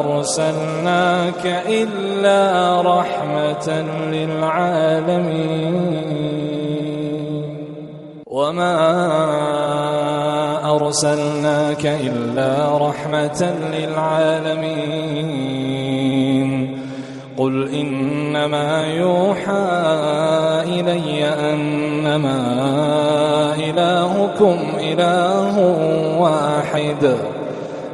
أرسلناك إلا رحمة للعالمين. وما أرسلناك إلا رحمة للعالمين. قل إنما يوحى إلي أنما إلهكم إله واحد.